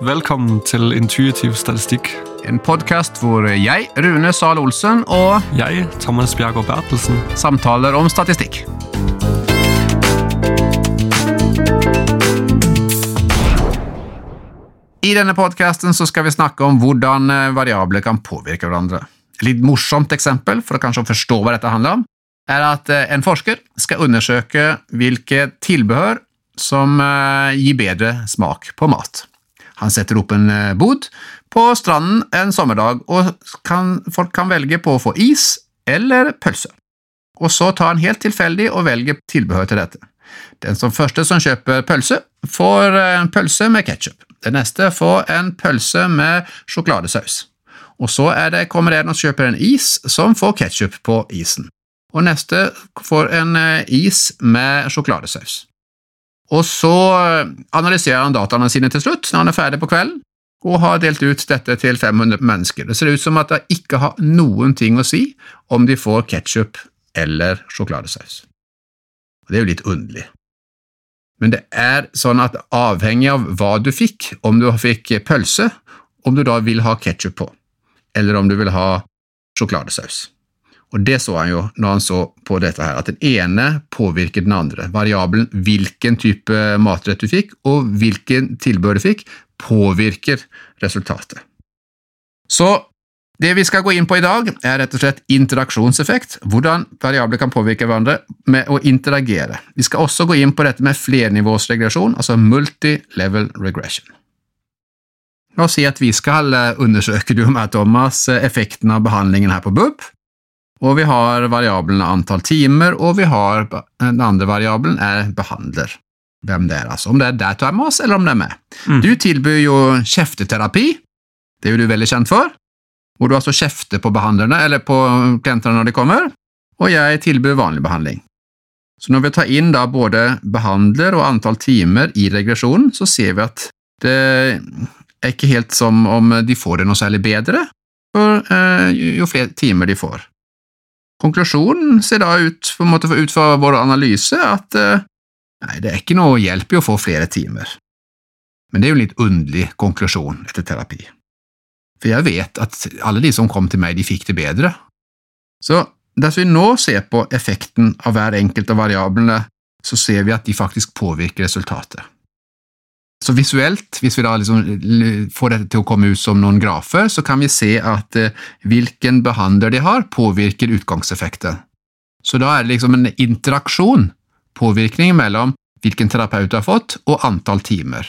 Velkommen til Intuitiv statistikk. En podkast hvor jeg, Rune Sahl Olsen, og Jeg, Thomas Bjergård Bertelsen, samtaler om statistikk. I denne podkasten skal vi snakke om hvordan eh, variabler kan påvirke hverandre. Et litt morsomt eksempel for å kanskje forstå hva dette handler om, er at eh, en forsker skal undersøke hvilke tilbehør som eh, gir bedre smak på mat. Han setter opp en eh, bod på stranden en sommerdag, og kan, folk kan velge på å få is eller pølse. Og så tar han helt tilfeldig og velger tilbehør til dette. Den som første som kjøper pølse, får en pølse med ketsjup. Den neste får en pølse med sjokoladesaus. Og så det, kommer det en og kjøper en is som får ketsjup på isen. Og neste får en eh, is med sjokoladesaus. Og så eh, analyserer han dataene sine til slutt, når han er ferdig på kvelden, og har delt ut dette til 500 mennesker. Det ser ut som at det ikke har noen ting å si om de får ketsjup eller sjokoladesaus. Det er jo litt underlig. Men det er sånn at avhengig av hva du fikk, om du fikk pølse, om du da vil ha ketsjup på, eller om du vil ha sjokoladesaus. Og det så han jo når han så på dette her, at den ene påvirker den andre. Variabelen hvilken type matrett du fikk, og hvilken tilbør du fikk, påvirker resultatet. Så det vi skal gå inn på i dag, er rett og slett interaksjonseffekt, hvordan variabler kan påvirke hverandre med å interagere. Vi skal også gå inn på dette med flernivåsregresjon, altså multi-level regression. La oss si at vi skal undersøke du og meg, Thomas, effekten av behandlingen her på BUP, og vi har variabelen antall timer, og vi har den andre variabelen er behandler. Hvem det er, altså. Om det er deg, Thomas, eller om det er meg. Mm. Du tilbyr jo kjefteterapi, det er jo du veldig kjent for, hvor du altså kjefter på behandlerne, eller på klientene når de kommer, og jeg tilbyr vanlig behandling. Så når vi tar inn da både behandler og antall timer i regresjonen, så ser vi at det er ikke helt som om de får det noe særlig bedre for, eh, jo flere timer de får. Konklusjonen ser da ut, på en måte, ut fra vår analyse at eh, nei, det er ikke noe hjelp i å få flere timer. Men det er jo en litt underlig konklusjon etter terapi. For jeg vet at alle de som kom til meg, de fikk det bedre. Så dersom vi nå ser på effekten av hver enkelt av variablene, så ser vi at de faktisk påvirker resultatet. Så visuelt, hvis vi da liksom får dette til å komme ut som noen grafer, så kan vi se at eh, hvilken behandler de har, påvirker utgangseffekten. Så da er det liksom en interaksjon, påvirkning mellom hvilken terapeut du har fått, og antall timer.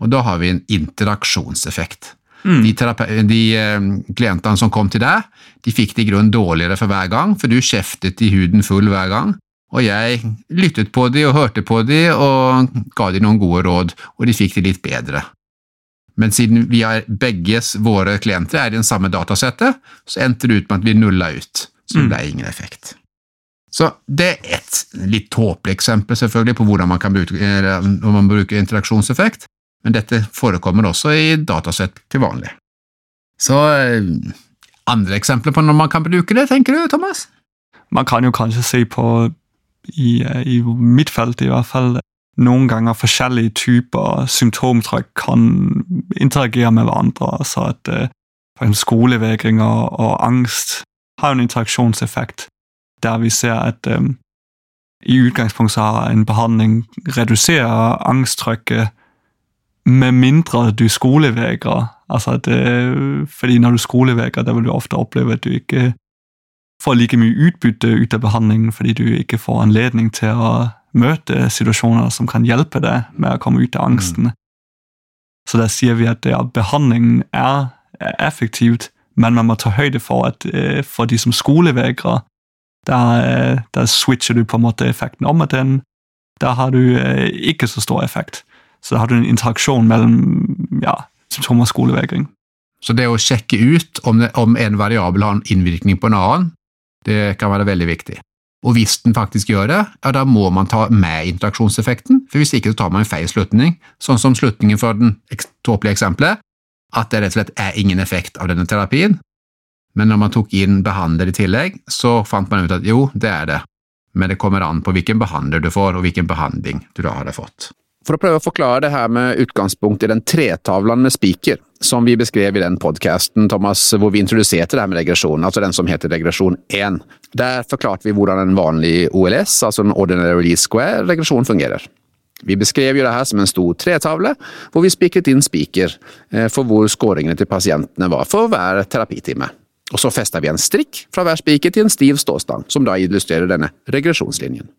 Og da har vi en interaksjonseffekt. Mm. De, de eh, klientene som kom til deg, de fikk det i grunnen dårligere for hver gang, for du kjeftet i huden full hver gang, og jeg lyttet på de og hørte på de og ga de noen gode råd, og de fikk det litt bedre. Men siden vi er begges våre klienter er i den samme datasettet, så endte det ut med at vi nulla ut, så det ble ingen effekt. Så det er et litt tåpelig eksempel selvfølgelig på hvordan man kan bruke, man bruker interaksjonseffekt, men dette forekommer også i datasett til vanlig. Så eh, andre eksempler på når man kan bruke det, tenker du, Thomas? Man kan jo kanskje se på, i, eh, i mitt felt i hvert fall, noen ganger forskjellige typer symptomtrykk kan interagere med hverandre. Så at eh, for eksempel skolevegring og, angst har en interaksjonseffekt, der vi ser at eh, i utgangspunktet så har en behandling reduserer angsttrykket med mindre du skolevegrer. Altså at, eh, fordi når du skolevegrer, da vil du ofte oppleve at du ikke får like mye utbytte ut av behandlingen fordi du ikke får anledning til å møte situasjoner som kan hjelpe deg med å komme ut av angsten. Så der sier vi at ja, behandlingen er effektivt, men man må ta høyde for at eh, for de som skolevegrer, der, eh, der switcher du på en måte effekten om, at den, der har du eh, ikke så stor effekt. Så da har du en interaksjon mellom ja, symptomer og skolevegring. Så det å sjekke ut om, det, om en variabel har en innvirkning på en annen, det kan være veldig viktig. Og hvis den faktisk gjør det, ja, da må man ta med interaksjonseffekten, for hvis ikke så tar man en feil slutning, sånn som slutningen for den tåpelige eksempelet, at det rett og slett er ingen effekt av denne terapien. Men når man tok inn behandler i tillegg, så fant man ut at jo, det er det, men det kommer an på hvilken behandler du får, og hvilken behandling du da hadde fått. For å prøve å forklare det her med utgangspunkt i den tretavlen med spiker, som vi beskrev i den podkasten hvor vi introduserte det her med regresjon, altså den som heter Regresjon 1. Der forklarte vi hvordan en vanlig OLS, altså en ordinary least square, regresjon fungerer. Vi beskrev jo det her som en stor tretavle, hvor vi spikret inn spiker eh, for hvor skåringene til pasientene var for hver terapitime. Og så festa vi en strikk fra hver spiker til en stiv ståstang, som da illustrerer denne regresjonslinjen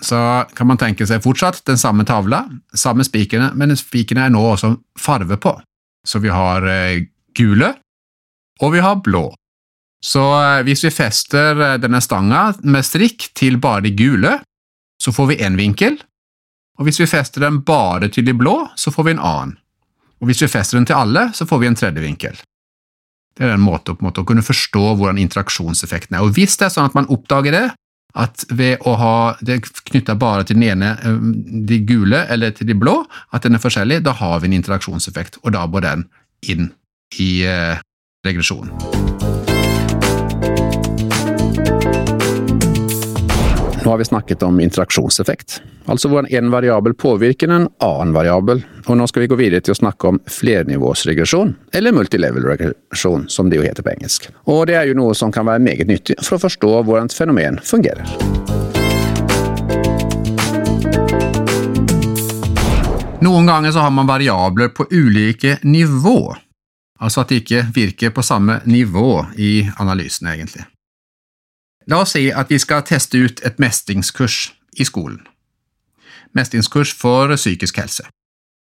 så kan man tenke seg fortsatt den samme tavla, samme spikerne, men spikerne er nå også farve på. Så vi har eh, gule, og vi har blå. Så eh, hvis vi fester eh, denne stanga med strikk til bare de gule, så får vi én vinkel, og hvis vi fester den bare til de blå, så får vi en annen. Og hvis vi fester den til alle, så får vi en tredje vinkel. Det er en måte, en måte å kunne forstå hvordan interaksjonseffekten er. Og hvis det er sånn at man oppdager det, at ved å ha det knytta bare til den ene, eh, de gule, eller til de blå, at den er forskjellig, da har vi en interaksjonseffekt, og da bor den inn i eh, regresjonen. Nå har vi snakket om interaksjonseffekt, altså hvordan en variabel påvirker en annen variabel, og nå skal vi gå videre til å snakke om flernivåsregresjon, eller multilevel-regresjon, som det jo heter på engelsk. Og det er jo noe som kan være meget nyttig for å forstå hvordan et fenomen fungerer. Noen ganger så har man variabler på ulike nivå, altså at de ikke virker på samme nivå i analysen, egentlig. La oss si at vi skal teste ut et mestringskurs i skolen. Mestringskurs for psykisk helse.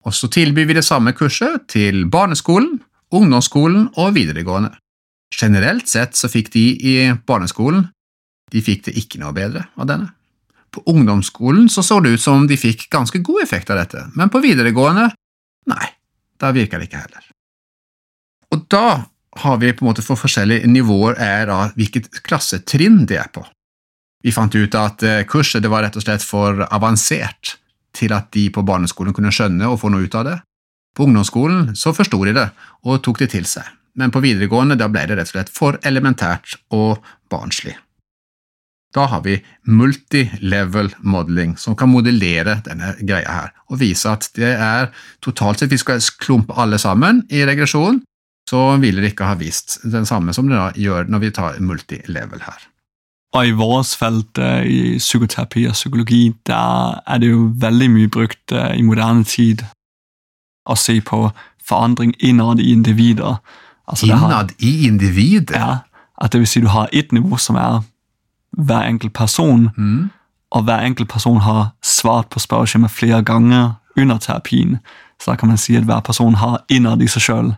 Og så tilbyr vi det samme kurset til barneskolen, ungdomsskolen og videregående. Generelt sett så fikk de i barneskolen de fikk det ikke noe bedre av denne. På ungdomsskolen så, så det ut som om de fikk ganske god effekt av dette, men på videregående nei, da virker det ikke heller. Og da har vi på en måte for forskjellige nivåer er da hvilket klassetrinn de er på. Vi fant ut at eh, kurset det var rett og slett for avansert til at de på barneskolen kunne skjønne og få noe ut av det. På ungdomsskolen så forsto de det og tok det til seg, men på videregående da ble det rett og slett for elementært og barnslig. Da har vi multilevel modeling, som kan modellere denne greia her, og vise at det er totalt sett Vi skal klumpe alle sammen i regresjonen, så ville det ikke ha vist den samme som det da gjør når vi tar multilevel her. Og i vårt felt eh, i psykoterapi og psykologi, der er det jo veldig mye brukt eh, i moderne tid å se på forandring innad i individer. Altså innad i individet? Ja, at det vil si du har ett nivå som er hver enkelt person, mm. og hver enkelt person har svart på spørsmålet flere ganger under terapien. Så da kan man si at hver person har innad i seg sjøl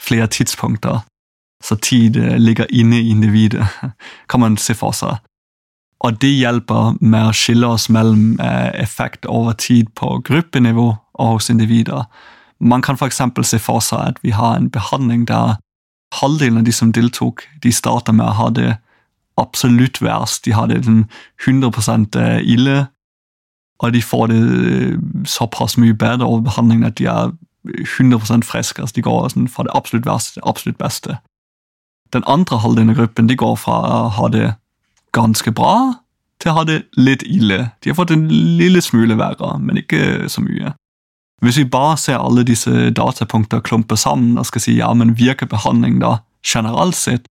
flere tidspunkter, så tid eh, ligger inne i individet, kan man se for seg. Og det hjelper med å skille oss mellom eh, effekt over tid på gruppenivå og hos individer. Man kan f.eks. se for seg at vi har en behandling der halvdelen av de som deltok, de starter med å ha det absolutt verst. De har det 100 eh, ille, og de får det såpass mye bedre over behandlingen at de er 100% friske. Altså de går sånn fra det absolutt verste til det absolutt beste. Den andre halvdelen av gruppen de går fra å ha det ganske bra til å ha det litt ille. De har fått en lille smule verre, men ikke så mye. Hvis vi bare ser alle disse datapunkter klumpe sammen og skal si ja, men virker behandling da generelt sett,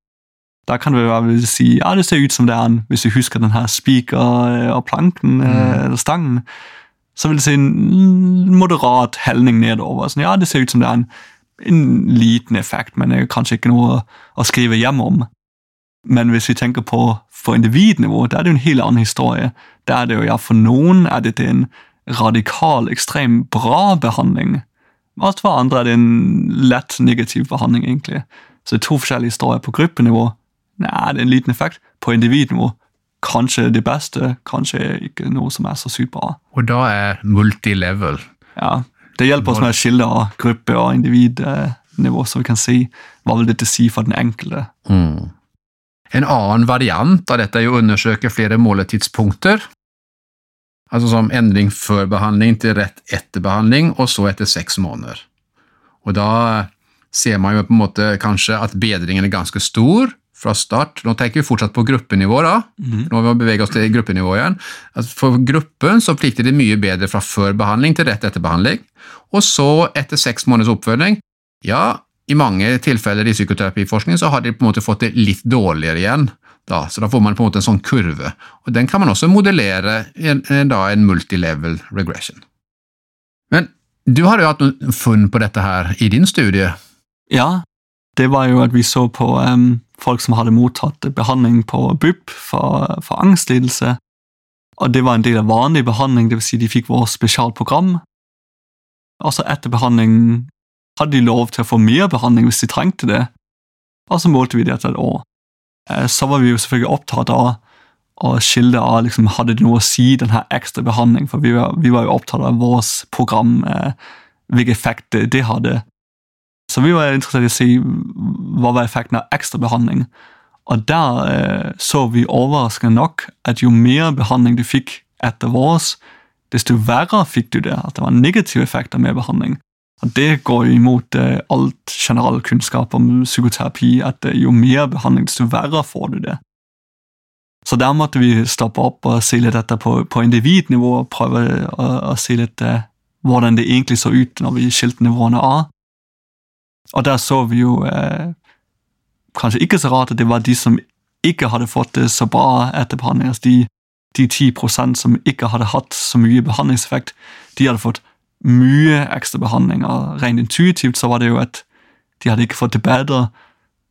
da kan vi vel si ja, det ser ut som det er en, hvis vi husker denne spiker og planken, mm. eller stangen, så vil det si en moderat helning nedover. Sånn, ja, Det ser ut som det er en, en liten effekt, men det er kanskje ikke noe å skrive hjem om. Men hvis vi tenker på for individnivå, da er det jo en helt annen historie. Der er det jo, ja, For noen er det en radikal, ekstremt bra behandling. Og for andre er det en lett negativ behandling, egentlig. Så det er to forskjellige historier. På gruppenivå nei, det er en liten effekt. På individnivå kanskje det beste, kanskje ikke noe som er så sykt bra. Og da er multilevel Ja. Det hjelper oss med å skille av gruppe- og individnivå, så vi kan si hva vil dette si for den enkelte. Mm. En annen variant av dette er å undersøke flere måletidspunkter. Altså som endring før behandling til rett etter behandling, og så etter seks måneder. Og da ser man jo på en måte kanskje at bedringen er ganske stor fra start. Nå tenker vi fortsatt på gruppenivå, da. Mm. Nå må vi bevege oss til gruppenivå igjen. For gruppen så plikter det mye bedre fra før behandling til rett etter behandling. Og så, etter seks måneders oppfølging, ja, i mange tilfeller i psykoterapiforskning så har de på en måte fått det litt dårligere igjen. Da, så da får man på en måte en sånn kurve. Og Den kan man også modellere i en, en, da, en multilevel regression. Men du har jo hatt noen funn på dette her i din studie. Ja, det var jo at vi så på em, folk som hadde mottatt behandling på BUP for, for angstlidelse. Og det var en del av vanlig behandling, dvs. Si de fikk vårt spesialprogram. Og så etter behandling hadde de lov til å få mer behandling hvis de trengte det, og så målte vi det etter et år. Eh, Så var vi jo selvfølgelig opptatt av å skille av liksom, hadde det noe å si, den her ekstra behandling, for vi var, vi var jo opptatt av vårt program, eh, hvilken effekt det hadde. Så vi var interessert i å si hva var effekten av ekstra behandling. Og der eh, så vi overraskende nok at jo mer behandling du fikk etter vårs, desto verre fikk du det, at det var negative negativ effekt av mer behandling. Og Det går imot eh, alt generell kunnskap om psykoterapi, at eh, jo mer behandling, desto verre får du det. Så der måtte vi stoppe opp og se litt etter på, på individnivå og prøve å, å se litt eh, hvordan det egentlig så ut når vi skilte nivåene av. Og der så vi jo eh, kanskje ikke så rart at det var de som ikke hadde fått det så bra etter behandling. Altså de, de 10% som ikke hadde hatt så mye behandlingseffekt, de hadde fått mye ekstra behandling. Og rent intuitivt så var det jo at de hadde ikke fått det bedre.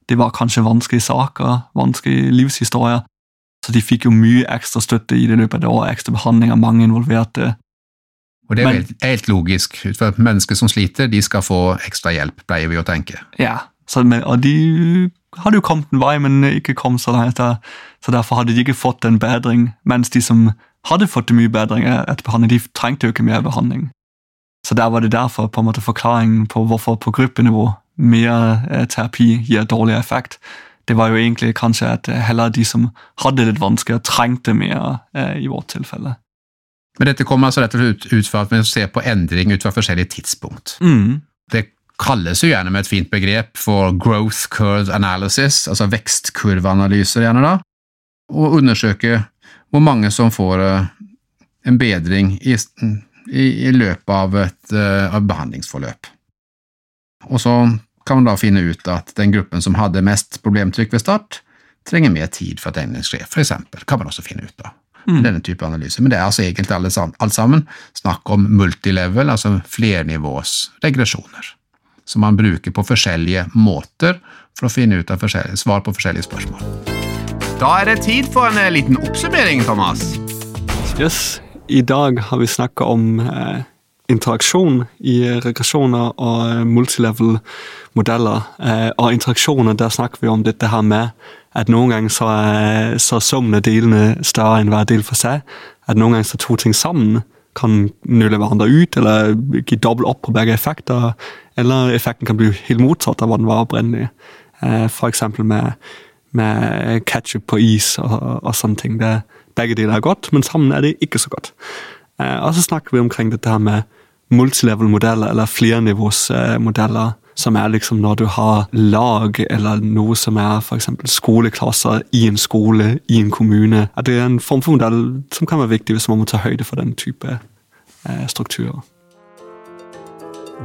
Det var kanskje vanskelige saker, vanskelige livshistorier. Så de fikk jo mye ekstra støtte i det løpet av det året, ekstra behandling av mange involverte. Og det er Men- helt, helt logisk, For mennesker som sliter, de skal få ekstra hjelp, pleier vi å tenke. Ja, så, men, og de hadde jo kommet en vei, men ikke kom så langt. der, Så derfor hadde de ikke fått en bedring, mens de som hadde fått mye bedring etter behandling, de trengte jo ikke mer behandling. Så der var det derfor på en måte forklaringen på hvorfor på gruppenivå mer eh, terapi gir dårlig effekt. Det var jo egentlig kanskje at heller de som hadde det litt vanskeligere, trengte mer eh, i vårt tilfelle. Men dette kommer altså rett og slett ut, ut fra at vi ser på endring ut fra forskjellige tidspunkt. Mm. Det kalles jo gjerne med et fint begrep for growth curve analysis, altså vekstkurveanalyser gjerne da, og undersøke hvor mange som får eh, en bedring i, i, i løpet av et eh, av behandlingsforløp. Og så kan man da finne ut at den gruppen som hadde mest problemtrykk ved start, trenger mer tid for at endring skjer, eksempel, kan man også finne ut da. Mm. Denne type analyse. Men det er altså egentlig alle sammen, alt sammen snakk om multilevel, altså flernivås regresjoner, som man bruker på forskjellige måter for å finne ut av svar på forskjellige spørsmål. Da er det tid for en eh, liten oppsummering, Thomas. Yes. I dag har vi snakket om eh, interaksjon i regresjoner og multilevel-modeller. Eh, og interaksjoner, der snakker vi om dette her med at noen ganger så er, så summen av delene større enn hver del for seg. At noen ganger så to ting sammen kan nulle hverandre ut, eller gi dobbelt opp på begge effekter. Eller effekten kan bli helt motsatt av hva den var opprinnelig. Eh, for eksempel med, med ketchup på is og, og sånne ting. Det, begge deler er godt, men sammen er det ikke så godt. Eh, og så snakker vi omkring dette her med multilevel-modeller, eller flernivåsmodeller, som er liksom når du har lag, eller noe som er f.eks. skoleklasser i en skole, i en kommune. At det er en form for modell som kan være viktig hvis man må ta høyde for den type eh, strukturer.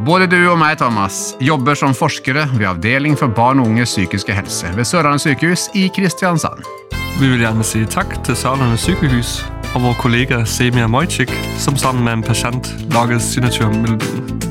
Både du og meg, Thomas, jobber som forskere ved Avdeling for barn og unges psykiske helse ved Sørlandet sykehus i Kristiansand. Vi vil gjerne si takk til Sørlandet sykehus og vår kollega Semia Mojcik, som sammen med en pasient lager signaturmelodien.